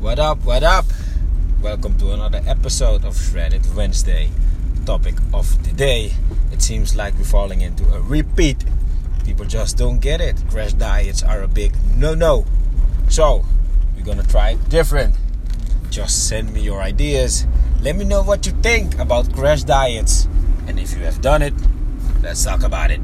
What up? What up? Welcome to another episode of Shredded Wednesday. Topic of the day. It seems like we're falling into a repeat. People just don't get it. Crash diets are a big no no. So, we're gonna try it different. Just send me your ideas. Let me know what you think about crash diets. And if you have done it, let's talk about it.